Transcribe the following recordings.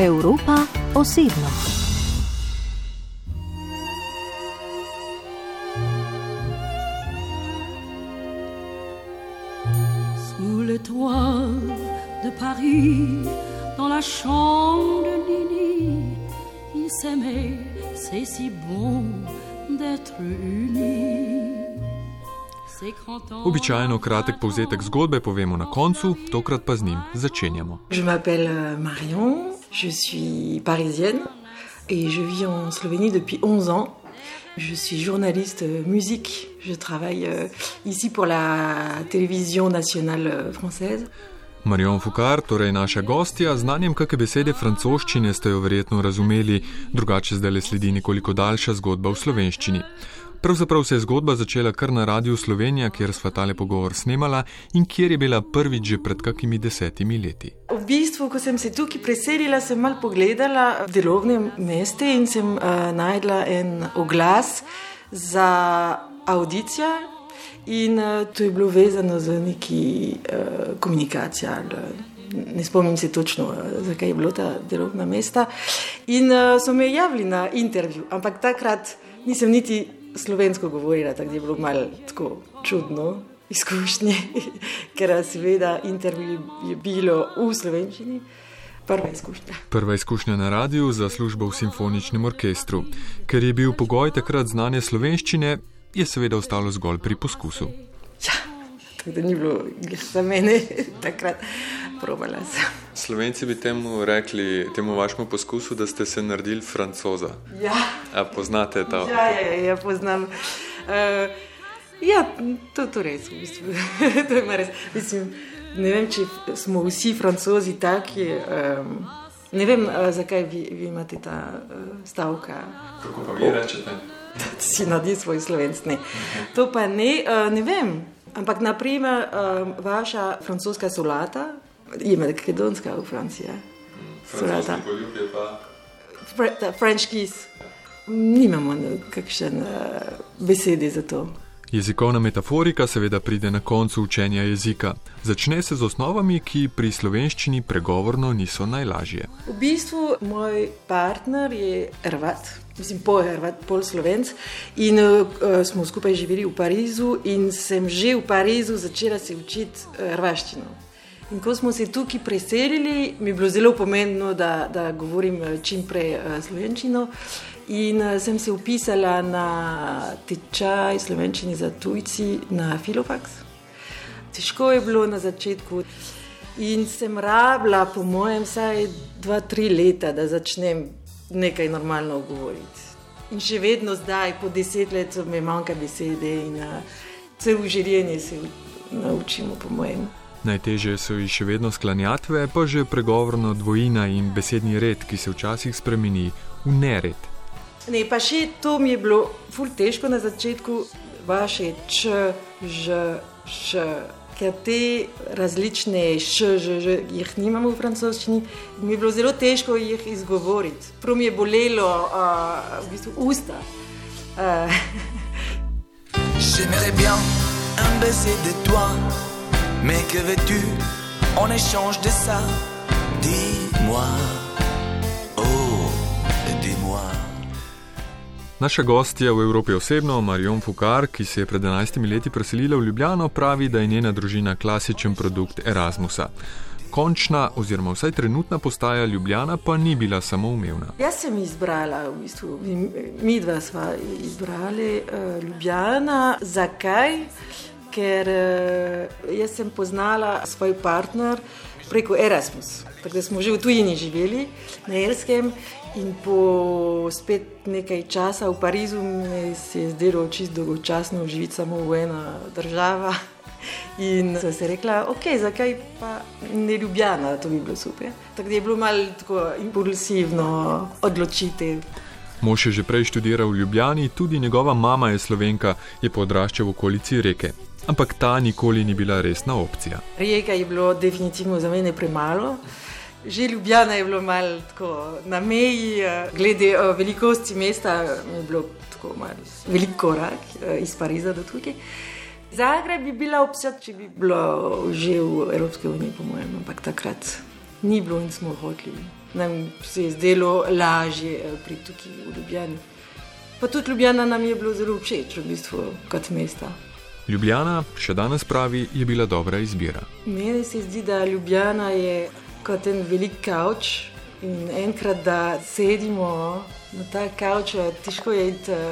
Evropa osebno. Sous le toit de Paris, dans la chambre de Nini, ils s'aimaient, c'est si bon d'être unis. Običajno kratek povzetek zgodbe povemo na koncu, tokrat pa z njim začenjamo. Je m'appelle Marion, je suis parisienne et je vis en Slovénie depuis 11 ans. Je suis journaliste euh, musique. Je travaille euh, ici pour la télévision nationale française. Marion Fukar, torej naša gostja, znanjem kakšne besede francoščine ste jo verjetno razumeli, drugače zdaj le sledi nekoliko daljša zgodba v slovenščini. Pravzaprav se je zgodba začela kar na Radiu Slovenija, kjer sva tale pogovor snemala in kjer je bila prvič že pred kakimi desetimi leti. V bistvu, ko sem se tukaj preselila, sem mal pogledala v delovnem mestu in sem uh, najdla en oglas za audicijo. In uh, to je bilo vezano z neki uh, komunikacijo. Ne spomnim se točno, zakaj je bilo ta delovna mesta. In uh, so me javili na intervju, ampak takrat nisem niti slovensko govorila, tako da je bilo malo tako čudno izkušnje, ker seveda intervju je bilo v slovenščini. Prva izkušnja. Prva izkušnja na radiju za službo v simfoničnem orkestru. Ker je bil pogoj takrat znanje slovenščine, je seveda ostalo zgolj pri poskusu. Ja, tako da ni bilo za mene takrat probala sem. Slovenci bi temu rekli, temu vašemu poskusu, da ste se naredili francoza. Ja. A poznate to? Ja, ja, ja poznam. Uh, ja, to, to res, v bistvu. to je res. Mislim, ne vem, če smo vsi francozi taki. Um, ne vem, uh, zakaj vi, vi imate ta uh, stavka. Kako pa vi rečete? Da si naredi svoj slovenski. Uh -huh. To pa ne, uh, ne vem. Ampak, naprimer, um, vaša francoska solata, je makedonska v Franciji. Solata. French kiss. Nimamo kakšne uh, besede za to. Jezikovna metaforika seveda pride na koncu učenja jezika. Začne se z osnovami, ki pri slovenščini pregovorno niso najlažje. V bistvu moj partner je Hrvat, mislim, pol Hrvat, pol Slovenc. In uh, smo skupaj živeli v Parizu, in sem že v Parizu začela se učiti uh, hrvaščino. In ko smo se tukaj preselili, mi je bilo zelo pomembno, da, da govorim čim prej slovenčino. In sem se upisala na tečaj slovenčine za tujci na Filofax. Težko je bilo na začetku. In sem rabila, po mojem, vsaj dva, tri leta, da začnem nekaj normalno govoriti. In še vedno zdaj, po deset let, mi manjka besede in celo življenje se naučimo, po mojem. Najtežje so jih še vedno sklanjatve, pa že pregovorno dvojina in besedni red, ki se včasih spremeni v nered. Ne, pa še to mi je bilo ful težko na začetku, vaše č, ž, š. Ker te različne š, ž, ž, jih nimamo v francoščini, mi je bilo zelo težko jih izgovoriti. Prav mi je bolelo uh, v bistvu usta. Uh. J'aimerais bien un baiser de toi. Mais que veux-tu en échange de ça Dis-moi, oh, dis-moi. Naša gostja v Evropi osebno, Marion Fukar, ki se je pred 11 leti preselila v Ljubljano, pravi, da je njena družina klasičen produkt Erasmusa. Končna, oziroma vsaj trenutna postaja Ljubljana, pa ni bila samoumevna. Jaz sem izbrala, v bistvu, mi dva smo izbrali uh, Ljubljana. Zakaj? Ker uh, jaz sem poznala svoj partner preko Erasmus. Tako da smo že v tujini živeli na Irskem in po spet nekaj časa v Parizu se je zdelo čisto dolgočasno živeti samo v ena država. In sem se rekla, ok, zakaj pa ne ljubljena, to bi bilo super. Tako da je bilo malo tako impulsivno odločitev. Mož je že prej študiral v Ljubljani, tudi njegova mama je slovenka, je pa odraščal v okolici reke ampak ta nikoli ni bila resna opcija. Rijeka je bilo definitivno za mene premalo. Že Ljubljana je bilo malo tako na meji, eh, glede uh, velikosti mesta, je bilo tako malo velik korak uh, iz Pariza do tukaj. Zagreb bi bila opcija, če bi bilo že v Evropski uniji, po mojem, ampak takrat ni bilo in smo hoteli nam se je zdelo lažje eh, pri tukaj v Ljubljani. Pa tudi Ljubljana nam je bilo zelo všeč, v bistvu, kot mesta. Ljubljana, še danes pravi, je bila dobra izbira. Meni se zdi, da Ljubljana je kot en velik kavč in enkrat, da sedimo na ta kavč, težko je iti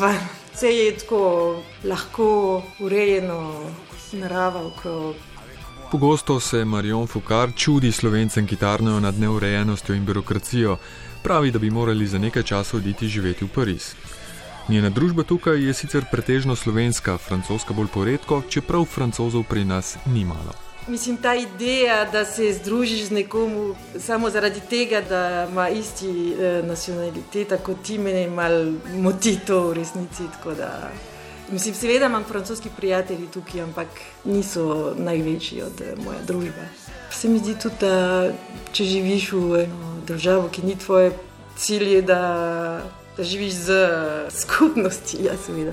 ven. Vse je tako lahko urejeno, narava okrog. Pogosto se Marion Foucault čudi slovencem, ki tarnajo nad neurejenostjo in birokracijo, pravi, da bi morali za nekaj časa oditi živeti v Pariz. Njena družba tukaj je sicer pretežno slovenska, francoska bolj poredko, čeprav francozov pri nas ni malo. Mislim, ta ideja, da se združiš z nekom samo zaradi tega, da ima isti eh, nacionaliteta kot ti, me malo moti to v resnici. Mislim, seveda imam francoski prijatelji tukaj, ampak niso največji od eh, moje družbe. Se mi zdi tudi, da če živiš v eno državo, ki ni tvoje cilje, da, da živiš z skupnosti, ja, seveda.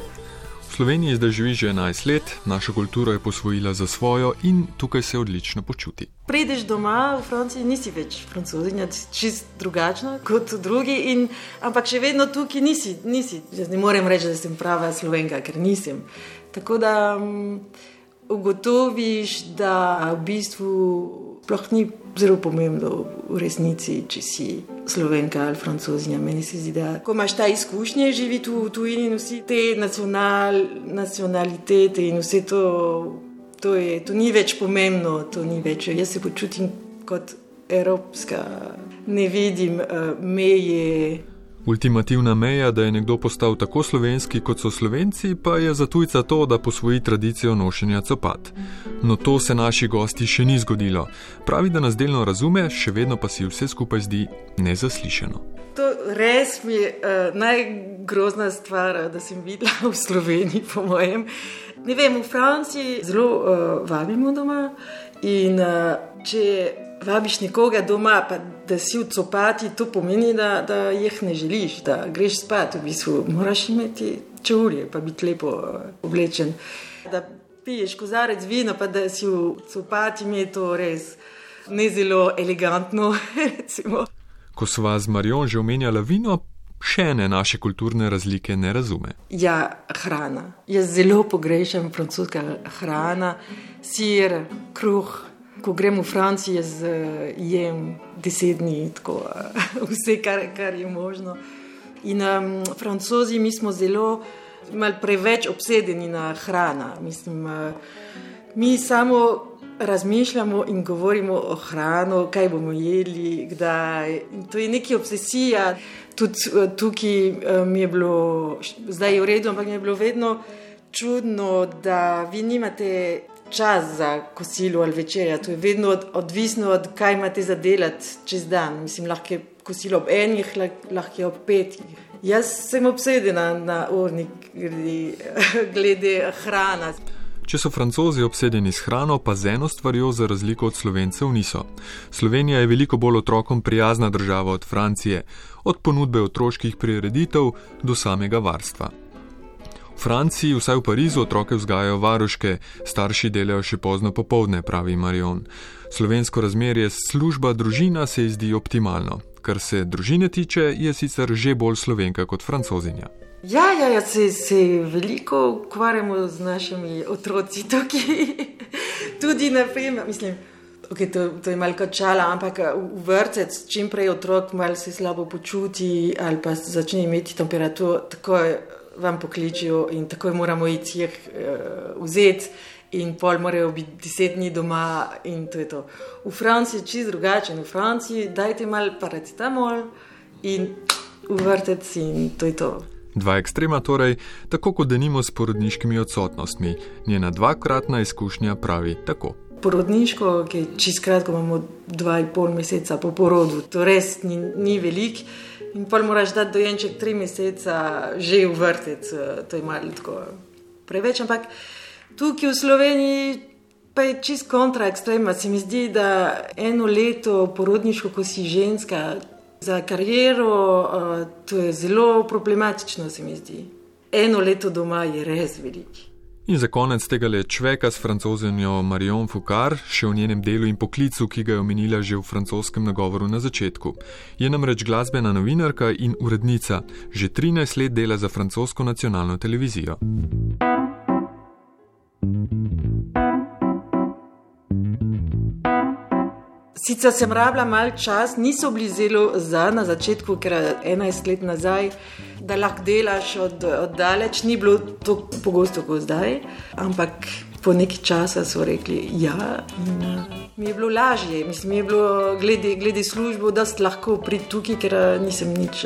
V Sloveniji zdaj živi že 11 let, naša kultura je posvojila za svojo in tukaj se odlično počuti. Prideš doma v Franciji, nisi več francozinja, čist drugačna kot drugi, in, ampak še vedno tukaj nisi, nisi. Jaz ne morem reči, da sem prava slovenka, ker nisem. Tako da um, ugotoviš, da v bistvu sploh ni zelo pomembno v resnici, če si slovenka ali francozinja. Meni se zdi, da ko imaš ta izkušnje živeti v tujini in vsi te nacional, nacionalitete in vse to, to, je, to ni več pomembno, to ni več. Jaz se počutim kot evropska, ne vidim uh, meje. Ultimativna meja, da je nekdo postal tako slovenski kot so slovenci, pa je za tujca to, da posvoji tradicijo nošenja copat. No, to se naši gosti še ni zgodilo. Pravi, da nas delno razume, še vedno pa si vse skupaj zdi nezaslišeno. To res mi je uh, najgrozna stvar, da sem videla v Sloveniji, po mojem. Ne vem, v Franciji zelo uh, vabimo doma in uh, če vabiš nekoga doma, pa da si v copati, to pomeni, da, da jih ne želiš, da greš spat. V bistvu moraš imeti čevlje, pa biti lepo uh, oblečen. Da piješ kozarec vina, pa da si v copati, mi je to res ne zelo elegantno. Ko sva z Marijo že omenjala vino. Še ene naše kulturne razlike ne razume. Ja, hrana. Jaz zelo pogrešam francoska hrana, sir, kruh, ko grem v Francijo, jaz uh, jem deset dni, tako uh, vse, kar, kar je možno. In um, francozi, mi smo zelo, malo preveč obsedeni na hrano. Mislim, uh, mi samo razmišljamo in govorimo o hrani, kaj bomo jedli, kdaj. In to je neki obsesija. Tudi uh, tukaj um, je bilo, zdaj je v redu, ampak je bilo vedno čudno, da vi nimate čas za kosilo ali večerja. To je vedno od, odvisno od tega, kaj imate za delati čez dan. Mislim, lahko je kosilo ob enih, lahko je ob petih. Jaz sem obsedena na urnik glede hrane. Če so francozi obsedeni s hrano, pa z eno stvarjo, za razliko od slovencev, niso. Slovenija je veliko bolj otrokom prijazna država od Francije, od ponudbe otroških prireditev do samega varstva. Franciji, vsaj v Parizu, otroke vzgajajo varuške, starši delajo še pozno popovdne, pravi Marion. Slovensko razmerje služba družina se ji zdi optimalno. Kar se družine tiče, je sicer že bolj slovenka kot francozinja. Ja, ja, ja se, se veliko ukvarjamo z našimi otroci tukaj. Tudi na primer, mislim. Okay, to, to je malo čala, ampak v vrtec, čim prej otrok malo se slabo počuti ali pa začne imeti temperaturo, tako je vam pokličijo in takoj moramo iti jih uh, vzeti. In pol morajo biti deset dni doma, in to je to. V Franciji je čisto drugače. V Franciji dajte malo paracetamol in uvrtec, in to je to. Dva ekstrema, torej, tako kot denimo s porodniškimi odsotnostmi. Njena dvakratna izkušnja pravi tako. Porodniško, ki je čisto kratko, imamo dva in pol meseca po porodu, to res ni, ni veliko. In pa moraš dati dojenček tri mesece, že v vrtec, eh, to je malo tako preveč. Ampak tukaj v Sloveniji pa je čist kontra ekstrema. Se mi zdi, da eno leto porodniško, ko si ženska, za kariero, to je zelo problematično, se mi zdi. Eno leto doma je res veliko. In za konec tega le čveka s francozenjo Marion Foucault, še o njenem delu in poklicu, ki ga je omenila že v francoskem nagovoru na začetku. Je namreč glasbena novinarka in urednica, že 13 let dela za francosko nacionalno televizijo. Sicer sem rabila malo čas, niso bili zelo za na začetku, ker 11 let nazaj, da lahko delaš od, od daleč, ni bilo tako pogosto kot zdaj. Ampak po neki času so rekli, da ja, mi je bilo lažje, mislim, mi je bilo glede, glede službo, da sem lahko prid tukaj, ker nisem nič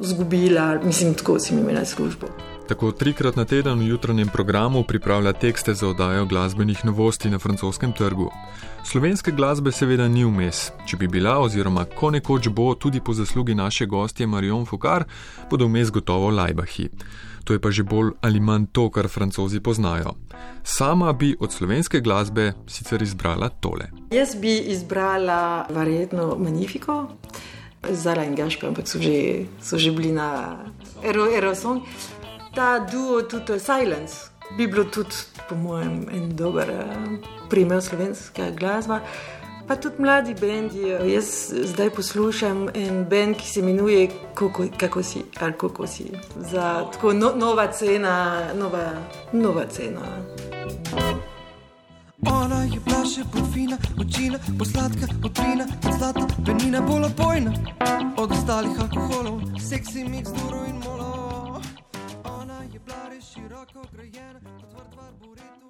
izgubila, mislim, tako sem imela službo. Tako trikrat na teden v jutranjem programu pripravlja tekste za oddajo glasbenih novosti na francoskem trgu. Slovenske glasbe seveda ni vmes. Če bi bila, oziroma ko nekoč bo, tudi po zaslugi naše gostje Marion Foucault, bodo vmes gotovo Lajbahi. To je pa že bolj ali manj to, kar francozi poznajo. Sama bi od slovenske glasbe sicer izbrala tole. Jaz bi izbrala verjetno Magnifico, Zara in Gaška, ampak so že, so že bili na Erosong. Ero ta duo, tudi Silence, bi bilo tudi, po mojem, en dober uh, primer slovenske glasbe. Pa tudi mladi bendi. Jaz zdaj poslušam en bend, ki se imenuje Kako si, ali kako si. Za tako no, nova cena, nova, nova cena. Ona je bila še bolj fina, očina, posladka, otrina, zlata, penina, bolj opojna od ostalih alkoholov, seksi, mix, duro in molo ko grajiena, atver dvar burrito.